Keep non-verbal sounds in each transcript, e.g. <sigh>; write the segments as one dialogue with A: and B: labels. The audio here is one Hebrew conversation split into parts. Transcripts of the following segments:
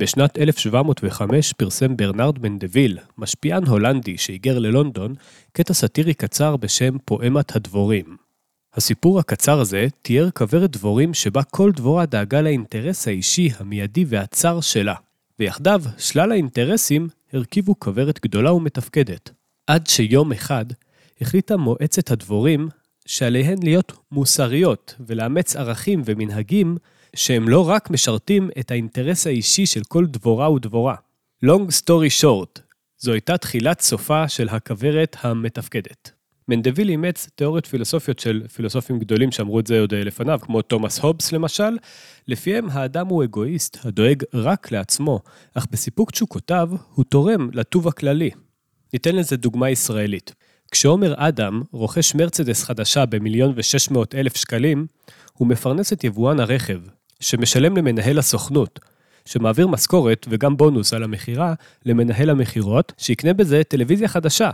A: בשנת 1705 פרסם ברנרד מנדוויל, משפיען הולנדי שהיגר ללונדון, קטע סאטירי קצר בשם פואמת הדבורים. הסיפור הקצר הזה תיאר כוורת דבורים שבה כל דבורה דאגה לאינטרס האישי, המיידי והצר שלה, ויחדיו שלל האינטרסים הרכיבו כוורת גדולה ומתפקדת. עד שיום אחד החליטה מועצת הדבורים שעליהן להיות מוסריות ולאמץ ערכים ומנהגים שהם לא רק משרתים את האינטרס האישי של כל דבורה ודבורה. Long story short, זו הייתה תחילת סופה של הכוורת המתפקדת. מנדוויל אימץ תיאוריות פילוסופיות של פילוסופים גדולים שאמרו את זה עוד לפניו, כמו תומאס הובס למשל, לפיהם האדם הוא אגואיסט הדואג רק לעצמו, אך בסיפוק תשוקותיו הוא תורם לטוב הכללי. ניתן לזה דוגמה ישראלית. כשעומר אדם רוכש מרצדס חדשה במיליון ושש מאות אלף שקלים, הוא מפרנס את יבואן הרכב, שמשלם למנהל הסוכנות, שמעביר משכורת וגם בונוס על המכירה למנהל המכירות, שיקנה בזה טלוויזיה חדשה.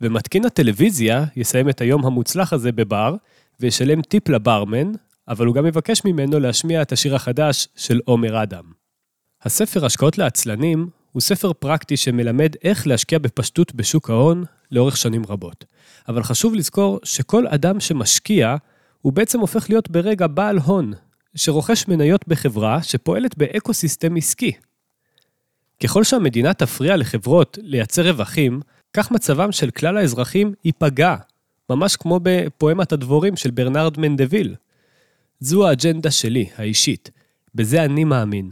A: ומתקין הטלוויזיה יסיים את היום המוצלח הזה בבר, וישלם טיפ לברמן, אבל הוא גם יבקש ממנו להשמיע את השיר החדש של עומר אדם. הספר השקעות לעצלנים הוא ספר פרקטי שמלמד איך להשקיע בפשטות בשוק ההון לאורך שנים רבות. אבל חשוב לזכור שכל אדם שמשקיע, הוא בעצם הופך להיות ברגע בעל הון, שרוכש מניות בחברה שפועלת ב ecosystem עסקי. ככל שהמדינה תפריע לחברות לייצר רווחים, כך מצבם של כלל האזרחים ייפגע, ממש כמו בפואמת הדבורים של ברנרד מנדוויל. זו האג'נדה שלי, האישית. בזה אני מאמין.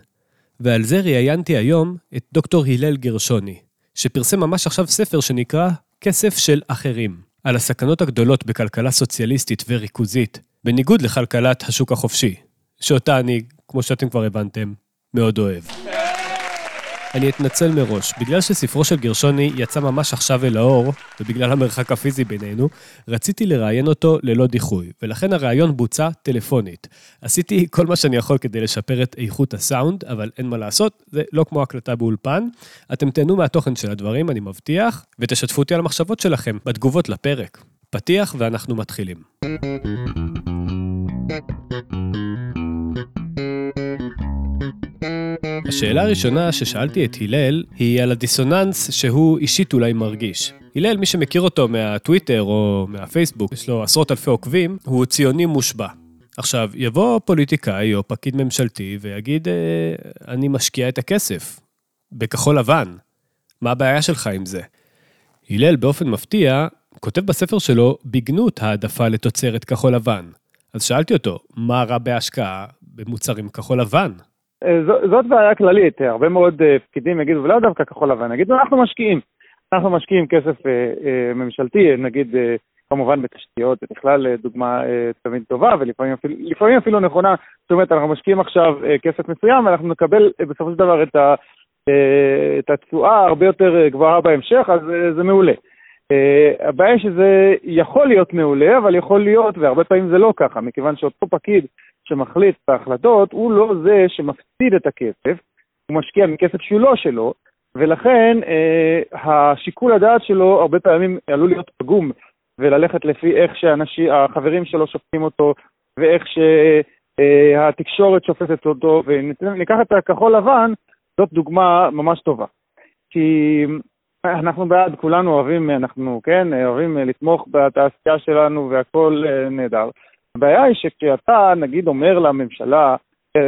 A: ועל זה ראיינתי היום את דוקטור הלל גרשוני, שפרסם ממש עכשיו ספר שנקרא כסף של אחרים, על הסכנות הגדולות בכלכלה סוציאליסטית וריכוזית, בניגוד לכלכלת השוק החופשי, שאותה אני, כמו שאתם כבר הבנתם, מאוד אוהב. אני אתנצל מראש, בגלל שספרו של גרשוני יצא ממש עכשיו אל האור, ובגלל המרחק הפיזי בינינו, רציתי לראיין אותו ללא דיחוי, ולכן הראיון בוצע טלפונית. עשיתי כל מה שאני יכול כדי לשפר את איכות הסאונד, אבל אין מה לעשות, זה לא כמו הקלטה באולפן. אתם תהנו מהתוכן של הדברים, אני מבטיח, ותשתפו אותי על המחשבות שלכם בתגובות לפרק. פתיח ואנחנו מתחילים. השאלה הראשונה ששאלתי את הלל היא על הדיסוננס שהוא אישית אולי מרגיש. הלל, מי שמכיר אותו מהטוויטר או מהפייסבוק, יש לו עשרות אלפי עוקבים, הוא ציוני מושבע. עכשיו, יבוא פוליטיקאי או פקיד ממשלתי ויגיד, אה, אני משקיע את הכסף בכחול לבן, מה הבעיה שלך עם זה? הלל באופן מפתיע כותב בספר שלו בגנות העדפה לתוצרת כחול לבן. אז שאלתי אותו, מה רע בהשקעה במוצרים כחול לבן?
B: אה, זאת בעיה כללית, הרבה מאוד אה, פקידים יגידו, ולא דווקא כחול לבן, יגידו, אנחנו משקיעים. אנחנו משקיעים כסף אה, ממשלתי, נגיד כמובן בתשתיות, זה בכלל דוגמה תמיד טובה, ולפעמים אפילו, אפילו נכונה, זאת אומרת, אנחנו משקיעים עכשיו כסף מסוים, ואנחנו נקבל בסופו של דבר את, ה, את התשואה הרבה יותר גבוהה בהמשך, אז זה מעולה. הבעיה שזה יכול להיות מעולה, אבל יכול להיות, והרבה פעמים זה לא ככה, מכיוון שאותו פקיד שמחליט את ההחלטות, הוא לא זה שמפסיד את הכסף, הוא משקיע מכסף שהוא לא שלו, ולכן אה, השיקול הדעת שלו הרבה פעמים עלול להיות פגום, וללכת לפי איך שהחברים שלו שופטים אותו, ואיך שהתקשורת אה, שופטת אותו, וניקח את הכחול לבן, זאת דוגמה ממש טובה. כי אנחנו בעד, כולנו אוהבים, אנחנו, כן, אוהבים לתמוך בתעשייה שלנו והכול אה, נהדר. הבעיה היא שכשאתה, נגיד, אומר לממשלה,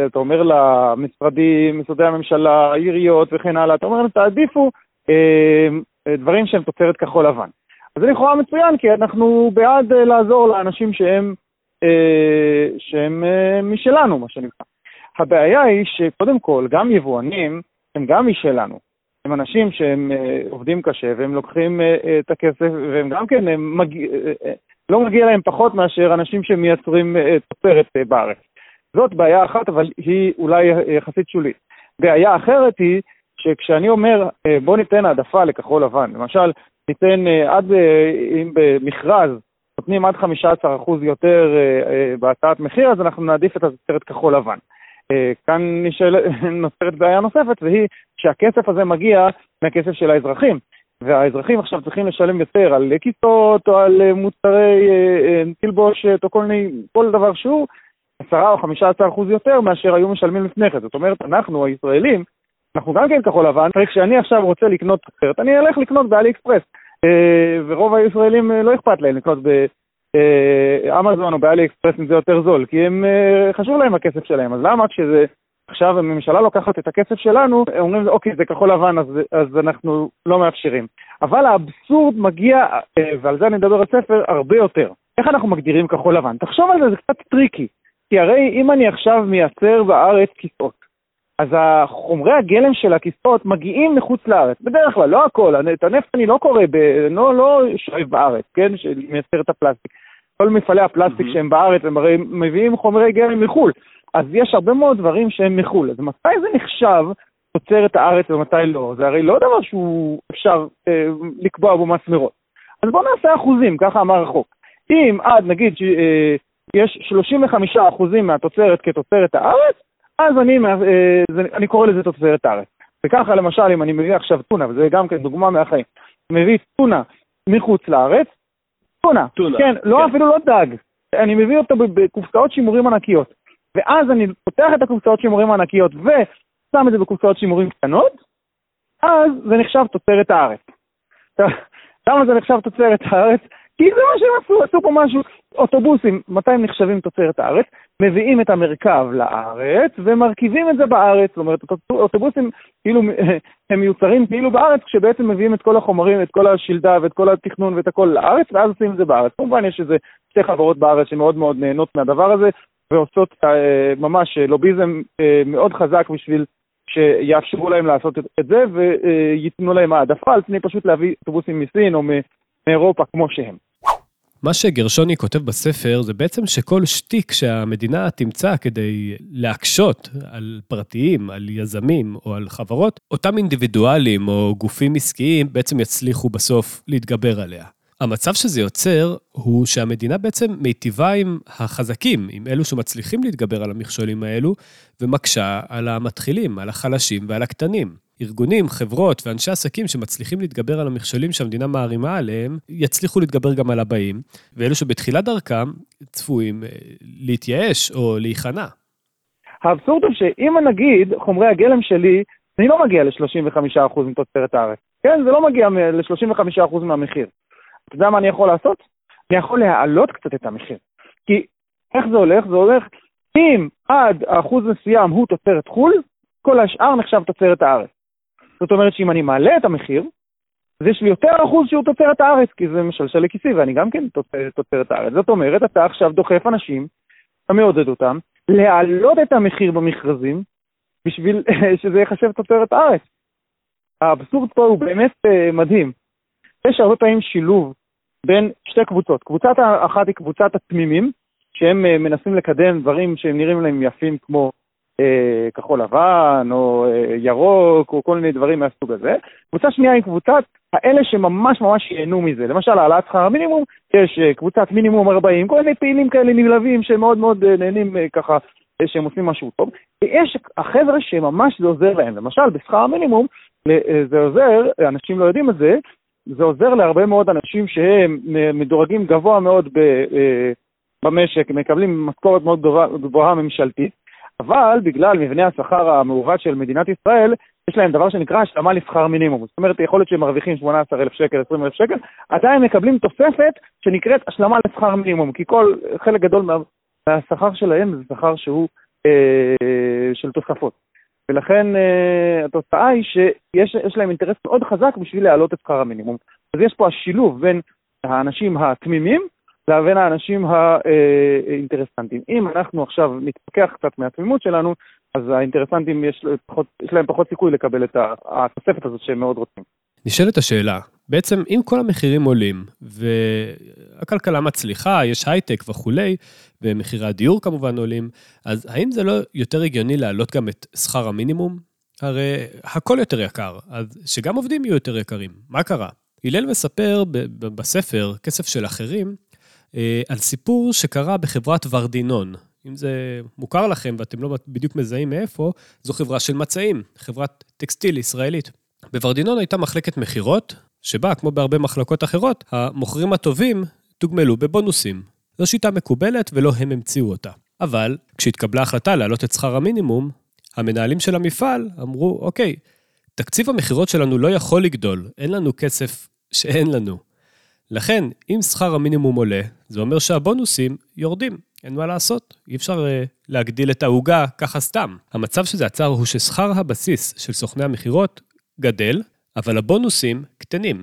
B: אתה אומר למשרדים, משרדי הממשלה, עיריות וכן הלאה, אתה אומר להם, תעדיפו אה, דברים שהם תוצרת כחול לבן. אז זה לכאורה מצוין, כי אנחנו בעד אה, לעזור לאנשים שהם, אה, שהם אה, משלנו, מה שנקרא. הבעיה היא שקודם כל, גם יבואנים הם גם משלנו. הם אנשים שהם אה, עובדים קשה והם לוקחים אה, אה, את הכסף והם גם כן, הם מג... לא מגיע להם פחות מאשר אנשים שמייצרים אה, תוצרת אה, בארץ. זאת בעיה אחת, אבל היא אולי אה, יחסית שולית. בעיה אחרת היא שכשאני אומר בוא ניתן העדפה לכחול לבן, למשל ניתן עד, אם במכרז נותנים עד 15% יותר בהצעת מחיר, אז אנחנו נעדיף את התוצרת כחול לבן. כאן <laughs> נוצרת בעיה נוספת, והיא שהכסף הזה מגיע מהכסף של האזרחים. והאזרחים עכשיו צריכים לשלם יותר על כיתות או על אה, מוצרי אה, אה, תלבושת או כל, מיני, כל דבר שהוא, 10 או 15 אחוז יותר מאשר היו משלמים לפני כן. זאת אומרת, אנחנו הישראלים אנחנו גם כן כחול לבן, צריך שאני עכשיו רוצה לקנות תוצרת, אני אלך לקנות באלי אקספרס. ורוב הישראלים לא אכפת להם לקנות באמזון או באלי אקספרס אם זה יותר זול, כי הם, חשוב להם הכסף שלהם, אז למה כשזה... עכשיו הממשלה לוקחת את הכסף שלנו, אומרים, אוקיי, זה כחול לבן, אז, אז אנחנו לא מאפשרים. אבל האבסורד מגיע, ועל זה אני מדבר על ספר, הרבה יותר. איך אנחנו מגדירים כחול לבן? תחשוב על זה, זה קצת tricky. כי הרי אם אני עכשיו מייצר בארץ כיסאות, אז החומרי הגלם של הכיסאות מגיעים מחוץ לארץ, בדרך כלל, לא הכל, את הנפט אני לא קורא, ב, לא, לא שואב בארץ, כן, שמייצר את הפלסטיק. כל מפעלי הפלסטיק mm-hmm. שהם בארץ, הם הרי מביאים חומרי גלם מחו"ל. אז יש הרבה מאוד דברים שהם מחו"ל. אז מתי זה נחשב תוצרת הארץ ומתי לא? זה הרי לא דבר שהוא אפשר אה, לקבוע בו מס מראש. אז בואו נעשה אחוזים, ככה אמר החוק. אם עד, נגיד, אה, יש 35 אחוזים מהתוצרת כתוצרת הארץ, אז אני, אה, אני קורא לזה תוצרת הארץ. וככה למשל, אם אני מביא עכשיו טונה, וזה גם כן דוגמה מהחיים, מביא טונה מחוץ לארץ, טונה, טונה כן, לא, כן. אפילו לא דג, אני מביא אותו בקופסאות שימורים ענקיות, ואז אני פותח את הקופסאות שימורים הענקיות ושם את זה בקופסאות שימורים קטנות, אז זה נחשב תוצרת הארץ. למה זה נחשב תוצרת הארץ? כי זה מה שהם עשו, עשו פה משהו. אוטובוסים, מתי הם נחשבים תוצרת הארץ? מביאים את המרכב לארץ ומרכיבים את זה בארץ. זאת אומרת, אוטובוסים כאילו <laughs> הם מיוצרים כאילו בארץ, כשבעצם מביאים את כל החומרים, את כל השלדה ואת כל התכנון ואת הכל לארץ, ואז עושים את זה בארץ. כמובן יש איזה שתי חברות בארץ שמאוד מאוד נהנות מהדבר הזה, ועושות אה, ממש לוביזם אה, מאוד חזק בשביל שיאפשרו להם לעשות את זה וייתנו להם העדפה על פני פשוט להביא אוטובוסים מסין או מאירופה כמו שהם.
A: מה שגרשוני כותב בספר זה בעצם שכל שטיק שהמדינה תמצא כדי להקשות על פרטיים, על יזמים או על חברות, אותם אינדיבידואלים או גופים עסקיים בעצם יצליחו בסוף להתגבר עליה. המצב שזה יוצר הוא שהמדינה בעצם מיטיבה עם החזקים, עם אלו שמצליחים להתגבר על המכשולים האלו, ומקשה על המתחילים, על החלשים ועל הקטנים. ארגונים, חברות ואנשי עסקים שמצליחים להתגבר על המכשולים שהמדינה מערימה עליהם, יצליחו להתגבר גם על הבאים, ואלו שבתחילת דרכם צפויים אה, להתייאש או להיכנע.
B: האבסורד הוא שאם נגיד חומרי הגלם שלי, אני לא מגיע ל-35% מתוצרת הארץ. כן, זה לא מגיע ל-35% מהמחיר. אתה יודע מה אני יכול לעשות? אני יכול להעלות קצת את המחיר. כי איך זה הולך? זה הולך, אם עד אחוז מסוים הוא תוצרת חו"ל, כל השאר נחשב תוצרת הארץ. זאת אומרת שאם אני מעלה את המחיר, אז יש לי יותר אחוז שהוא תוצרת הארץ, כי זה משלשל לכיסי, ואני גם כן תוצרת הארץ. זאת אומרת, אתה עכשיו דוחף אנשים, אתה מעודד אותם, להעלות את המחיר במכרזים, בשביל <laughs> שזה ייחשב תוצרת הארץ. האבסורד פה הוא באמת uh, מדהים. יש הרבה פעמים שילוב בין שתי קבוצות. קבוצת אחת היא קבוצת התמימים, שהם uh, מנסים לקדם דברים שהם נראים להם יפים כמו אה, כחול לבן, או אה, ירוק, או כל מיני דברים מהסוג הזה. קבוצה שנייה היא קבוצת האלה שממש ממש ייהנו מזה. למשל, העלאת שכר המינימום, יש אה, קבוצת מינימום 40, כל מיני פעילים כאלה נלהבים שמאוד מאוד נהנים ככה, שהם עושים משהו טוב. ויש החבר'ה שממש זה עוזר להם. למשל, בשכר המינימום, זה עוזר, אנשים לא יודעים את זה, זה עוזר להרבה מאוד אנשים שהם מדורגים גבוה מאוד במשק, מקבלים משכורת מאוד גבוהה ממשלתית, אבל בגלל מבנה השכר המעוות של מדינת ישראל, יש להם דבר שנקרא השלמה לשכר מינימום. זאת אומרת, יכול להיות שהם מרוויחים 18,000 שקל, 20,000 שקל, עדיין מקבלים תוספת שנקראת השלמה לשכר מינימום, כי כל, חלק גדול מה, מהשכר שלהם זה שכר שהוא אה, של תוספות. ולכן אה, התוצאה היא שיש להם אינטרס מאוד חזק בשביל להעלות את שכר המינימום. אז יש פה השילוב בין האנשים התמימים לבין האנשים האינטרסנטים. אם אנחנו עכשיו נתפכח קצת מהתמימות שלנו, אז האינטרסנטים יש, פחות, יש להם פחות סיכוי לקבל את התוספת הזאת שהם מאוד רוצים.
A: נשאלת השאלה, בעצם אם כל המחירים עולים, והכלכלה מצליחה, יש הייטק וכולי, ומחירי הדיור כמובן עולים, אז האם זה לא יותר הגיוני להעלות גם את שכר המינימום? הרי הכל יותר יקר, אז שגם עובדים יהיו יותר יקרים. מה קרה? הלל מספר בספר, כסף של אחרים, אה, על סיפור שקרה בחברת ורדינון. אם זה מוכר לכם ואתם לא בדיוק מזהים מאיפה, זו חברה של מצעים, חברת טקסטיל ישראלית. בוורדינון הייתה מחלקת מכירות, שבה, כמו בהרבה מחלקות אחרות, המוכרים הטובים תוגמלו בבונוסים. זו שיטה מקובלת ולא הם המציאו אותה. אבל כשהתקבלה החלטה להעלות את שכר המינימום, המנהלים של המפעל אמרו, אוקיי, תקציב המכירות שלנו לא יכול לגדול, אין לנו כסף שאין לנו. לכן, אם שכר המינימום עולה, זה אומר שהבונוסים יורדים. אין מה לעשות, אי אפשר uh, להגדיל את העוגה ככה סתם. המצב שזה עצר הוא ששכר הבסיס של סוכני המכירות גדל, אבל הבונוסים קטנים.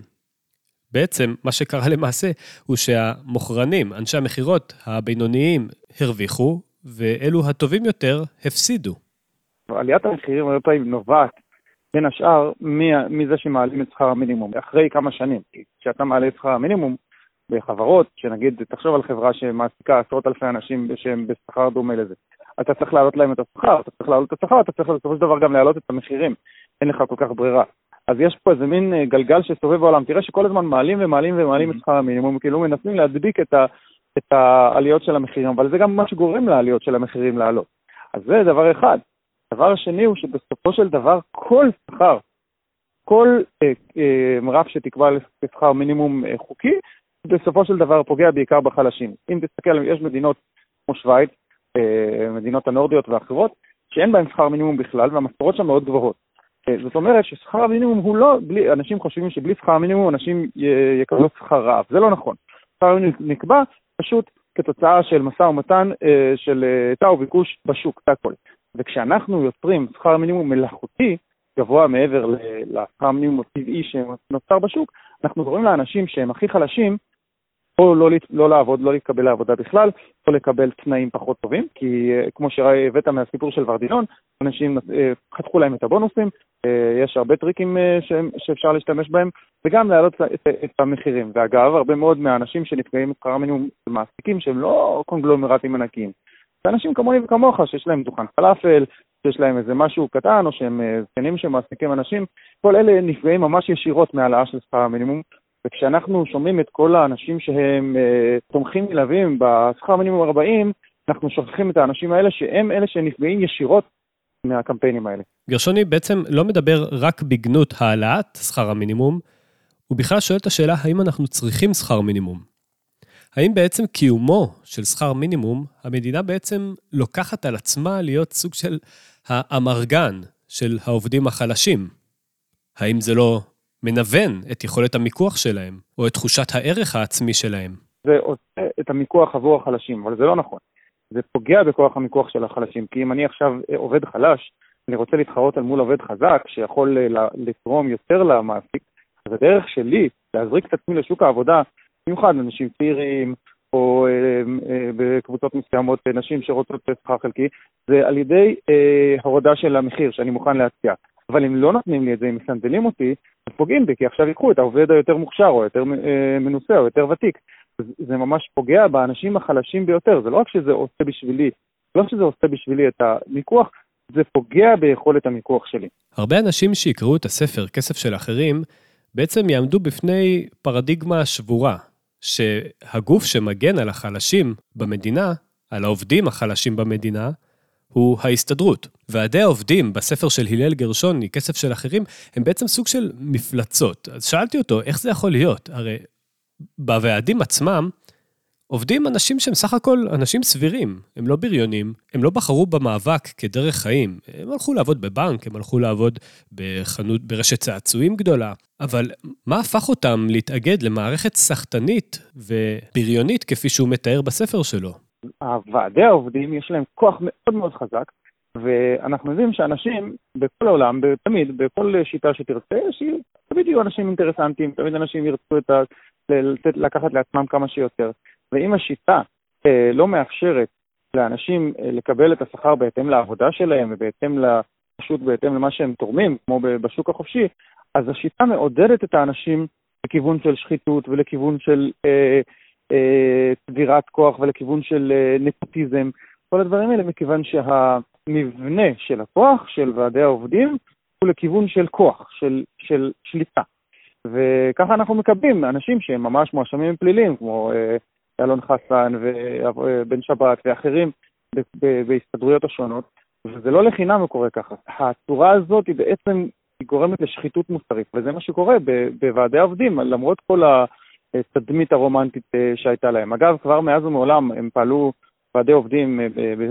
A: בעצם, מה שקרה למעשה, הוא שהמוכרנים, אנשי המכירות הבינוניים, הרוויחו, ואלו הטובים יותר הפסידו.
B: עליית המחירים הרבה פעמים נובעת בין השאר מזה שמעלים את שכר המינימום, אחרי כמה שנים. כי כשאתה מעלה את שכר המינימום בחברות, שנגיד, תחשוב על חברה שמעסיקה עשרות אלפי אנשים שהם בשכר דומה לזה. אתה צריך להעלות להם את השכר, אתה צריך להעלות את השכר, אתה צריך בסופו של דבר גם להעלות את המחירים. אין לך כל כך ברירה. אז יש פה איזה מין אה, גלגל שסובב בעולם. תראה שכל הזמן מעלים ומעלים ומעלים את שכר המינימום, כאילו מנסים להדביק את, ה, את העליות של המחירים, אבל זה גם מה שגורם לעליות של המחירים לעלות. אז זה דבר אחד. דבר שני הוא שבסופו של דבר כל שכר, כל אה, אה, רף שתקבע לשכר מינימום אה, חוקי, בסופו של דבר פוגע בעיקר בחלשים. אם תסתכל, יש מדינות כמו שווייץ, אה, מדינות הנורדיות ואחרות, שאין בהן שכר מינימום בכלל, והמשכורות שם מאוד גבוהות. אה, זאת אומרת ששכר המינימום הוא לא, בלי, אנשים חושבים שבלי שכר המינימום אנשים יקבלו שכר רעב, זה לא נכון. שכר המינימום נקבע פשוט כתוצאה של משא ומתן אה, של היצע וביקוש בשוק, זה הכל. וכשאנחנו יוצרים שכר מינימום מלאכותי, גבוה מעבר לשכר המינימום הטבעי שנוצר בשוק, אנחנו קוראים לאנשים שהם הכי חלשים, או לא, לא לעבוד, לא להתקבל לעבודה בכלל, או לקבל תנאים פחות טובים, כי uh, כמו שהבאת מהסיפור של ורדינון, אנשים uh, חתכו להם את הבונוסים, uh, יש הרבה טריקים ש, שאפשר להשתמש בהם, וגם להעלות את, את המחירים. ואגב, הרבה מאוד מהאנשים שנפגעים משכר המינימום מעסיקים שהם לא קונגלומרטים ענקיים. זה אנשים כמוני וכמוך, שיש להם דוכן פלאפל, שיש להם איזה משהו קטן, או שהם זקנים שמעסיקים אנשים, כל אלה נפגעים ממש ישירות מהעלאה של שכר המינימום, וכשאנחנו שומעים את כל האנשים שהם uh, תומכים מלווים בשכר מינימום 40, אנחנו שוכחים את האנשים האלה שהם אלה שנפגעים ישירות מהקמפיינים האלה.
A: גרשוני בעצם לא מדבר רק בגנות העלאת שכר המינימום, הוא בכלל שואל את השאלה האם אנחנו צריכים שכר מינימום. האם בעצם קיומו של שכר מינימום, המדינה בעצם לוקחת על עצמה להיות סוג של האמרגן של העובדים החלשים? האם זה לא מנוון את יכולת המיקוח שלהם, או את תחושת הערך העצמי שלהם.
B: זה עושה את המיקוח עבור החלשים, אבל זה לא נכון. זה פוגע בכוח המיקוח של החלשים, כי אם אני עכשיו עובד חלש, אני רוצה להתחרות על מול עובד חזק שיכול אה, לתרום יותר למעסיק, אז הדרך שלי להזריק את עצמי לשוק העבודה, במיוחד אנשים צעירים, או אה, אה, בקבוצות מסוימות נשים שרוצות שכר חלקי, זה על ידי אה, הורדה של המחיר שאני מוכן להציע. אבל אם לא נותנים לי את זה, אם מסנדלים אותי, פוגעים בי, כי עכשיו ייקחו את העובד היותר מוכשר, או יותר אה, מנוסה, או יותר ותיק. זה ממש פוגע באנשים החלשים ביותר. זה לא רק שזה עושה בשבילי, לא שזה עושה בשבילי את המיקוח, זה פוגע ביכולת המיקוח שלי.
A: הרבה אנשים שיקראו את הספר כסף של אחרים, בעצם יעמדו בפני פרדיגמה שבורה, שהגוף שמגן על החלשים במדינה, על העובדים החלשים במדינה, הוא ההסתדרות. ועדי העובדים בספר של הלל גרשוני, כסף של אחרים, הם בעצם סוג של מפלצות. אז שאלתי אותו, איך זה יכול להיות? הרי בוועדים עצמם, עובדים אנשים שהם סך הכל אנשים סבירים, הם לא בריונים, הם לא בחרו במאבק כדרך חיים. הם הלכו לעבוד בבנק, הם הלכו לעבוד בחנות, ברשת צעצועים גדולה, אבל מה הפך אותם להתאגד למערכת סחטנית ובריונית כפי שהוא מתאר בספר שלו?
B: הוועדי העובדים יש להם כוח מאוד מאוד חזק, ואנחנו יודעים שאנשים בכל העולם, תמיד, בכל שיטה שתרצה, תמיד יהיו אנשים אינטרסנטים, תמיד אנשים ירצו את ה... לתת, לקחת לעצמם כמה שיותר. ואם השיטה אה, לא מאפשרת לאנשים אה, לקבל את השכר בהתאם לעבודה שלהם ובהתאם, פשוט בהתאם למה שהם תורמים, כמו בשוק החופשי, אז השיטה מעודדת את האנשים לכיוון של שחיתות ולכיוון של אה, צבירת אה, כוח ולכיוון של אה, נפוטיזם, כל הדברים האלה, מכיוון שהמבנה של הכוח, של ועדי העובדים, הוא לכיוון של כוח, של, של שליטה. וככה אנחנו מקבלים אנשים שהם ממש מואשמים פליליים, כמו אה, אלון חסן ובן שבת ואחרים בהסתדרויות השונות, וזה לא לחינם הוא קורה ככה. הצורה הזאת היא בעצם, היא גורמת לשחיתות מוסרית, וזה מה שקורה בוועדי העובדים, למרות כל ה... התדמית הרומנטית אה, שהייתה להם. אגב, כבר מאז ומעולם הם פעלו, ועדי עובדים אה,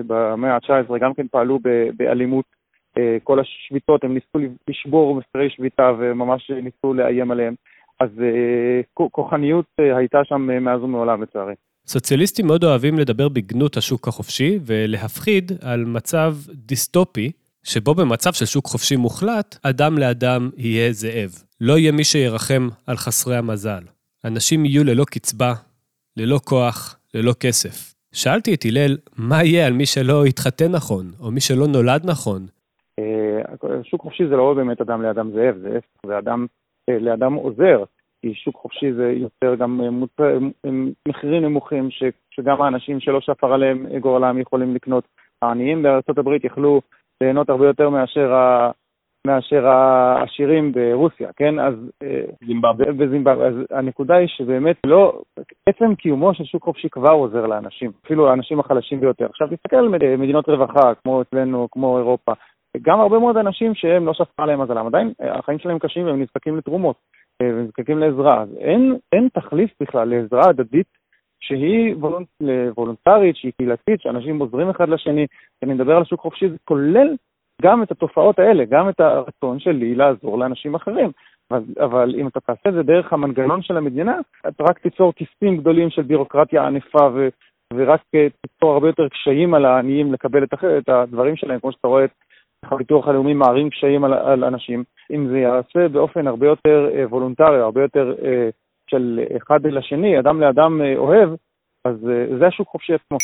B: במאה ה-19 גם כן פעלו באלימות כל השביתות, הם ניסו לשבור מפרי שביתה וממש ניסו לאיים עליהם. אז כוחניות הייתה שם מאז ומעולם, לצערי.
A: סוציאליסטים מאוד אוהבים לדבר בגנות השוק החופשי ולהפחיד על מצב דיסטופי, שבו במצב של שוק חופשי מוחלט, אדם לאדם יהיה זאב. לא יהיה מי שירחם על חסרי המזל. אנשים יהיו ללא קצבה, ללא כוח, ללא כסף. שאלתי את הלל, מה יהיה על מי שלא התחתן נכון, או מי שלא נולד נכון?
B: אה, שוק חופשי זה לא באמת אדם לאדם זאב, זה אדם אה, לאדם עוזר. כי שוק חופשי זה יותר גם אה, מוצ... מחירים נמוכים, ש... שגם האנשים שלא שפר עליהם גורלם יכולים לקנות. העניים הברית יכלו ליהנות הרבה יותר מאשר. מאשר העשירים ברוסיה, כן? אז... אה, זימבבwe. בזימבבwe. אז הנקודה היא שבאמת לא... עצם קיומו של שוק חופשי כבר עוזר לאנשים, אפילו האנשים החלשים ביותר. עכשיו תסתכל על מדינות רווחה, כמו אצלנו, כמו אירופה. גם הרבה מאוד אנשים שהם לא שפר עליהם מזלם, עדיין אה, החיים שלהם קשים והם נזקקים לתרומות. ונזקקים לעזרה. אז אין, אין תחליף בכלל לעזרה הדדית שהיא וולונט, וולונטרית, שהיא קהילתית, שאנשים עוזרים אחד לשני. כשאני מדבר על שוק חופשי, זה כולל גם את התופעות האלה, גם את הרצון שלי לעזור לאנשים אחרים. אבל, אבל אם אתה תעשה את זה דרך המנגנון של המדינה, אתה רק תיצור כיסים גדולים של בירוקרטיה ענפה ו, ורק תיצור הרבה יותר קשיים על העניים לקבל את, את הדברים שלהם, כמו שאתה רואה את הביטוח הלאומי מערים קשיים על, על אנשים. אם זה ייעשה באופן הרבה יותר אה, וולונטרי, הרבה יותר אה, של אחד לשני, אדם לאדם אה, אוהב, אז זה השוק חופשי עצמו.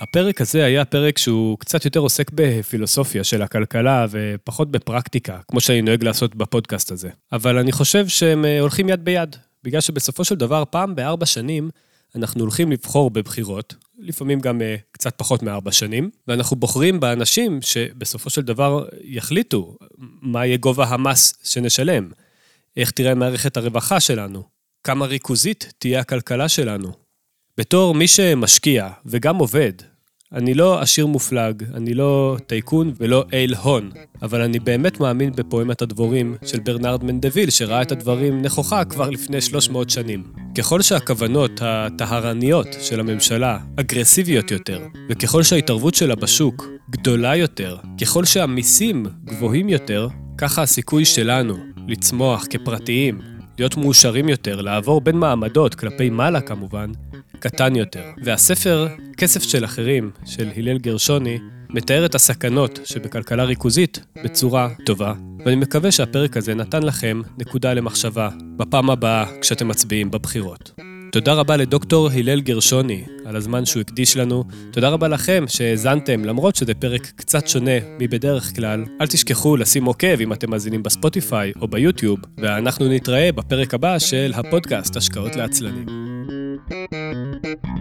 A: הפרק הזה היה פרק שהוא קצת יותר עוסק בפילוסופיה של הכלכלה ופחות בפרקטיקה, כמו שאני נוהג לעשות בפודקאסט הזה. אבל אני חושב שהם הולכים יד ביד, בגלל שבסופו של דבר, פעם בארבע שנים, אנחנו הולכים לבחור בבחירות, לפעמים גם uh, קצת פחות מארבע שנים, ואנחנו בוחרים באנשים שבסופו של דבר יחליטו מה יהיה גובה המס שנשלם, איך תראה מערכת הרווחה שלנו, כמה ריכוזית תהיה הכלכלה שלנו. בתור מי שמשקיע וגם עובד, אני לא עשיר מופלג, אני לא טייקון ולא אייל הון, אבל אני באמת מאמין בפואמת הדבורים של ברנרד מנדוויל, שראה את הדברים נכוחה כבר לפני 300 שנים. ככל שהכוונות הטהרניות של הממשלה אגרסיביות יותר, וככל שההתערבות שלה בשוק גדולה יותר, ככל שהמיסים גבוהים יותר, ככה הסיכוי שלנו לצמוח כפרטיים, להיות מאושרים יותר, לעבור בין מעמדות, כלפי מעלה כמובן, קטן יותר. והספר "כסף של אחרים" של הלל גרשוני מתאר את הסכנות שבכלכלה ריכוזית בצורה טובה, ואני מקווה שהפרק הזה נתן לכם נקודה למחשבה בפעם הבאה כשאתם מצביעים בבחירות. תודה רבה לדוקטור הלל גרשוני על הזמן שהוא הקדיש לנו. תודה רבה לכם שהאזנתם, למרות שזה פרק קצת שונה מבדרך כלל. אל תשכחו לשים עוקב אם אתם מאזינים בספוטיפיי או ביוטיוב, ואנחנו נתראה בפרק הבא של הפודקאסט השקעות לעצלנים. Thank you.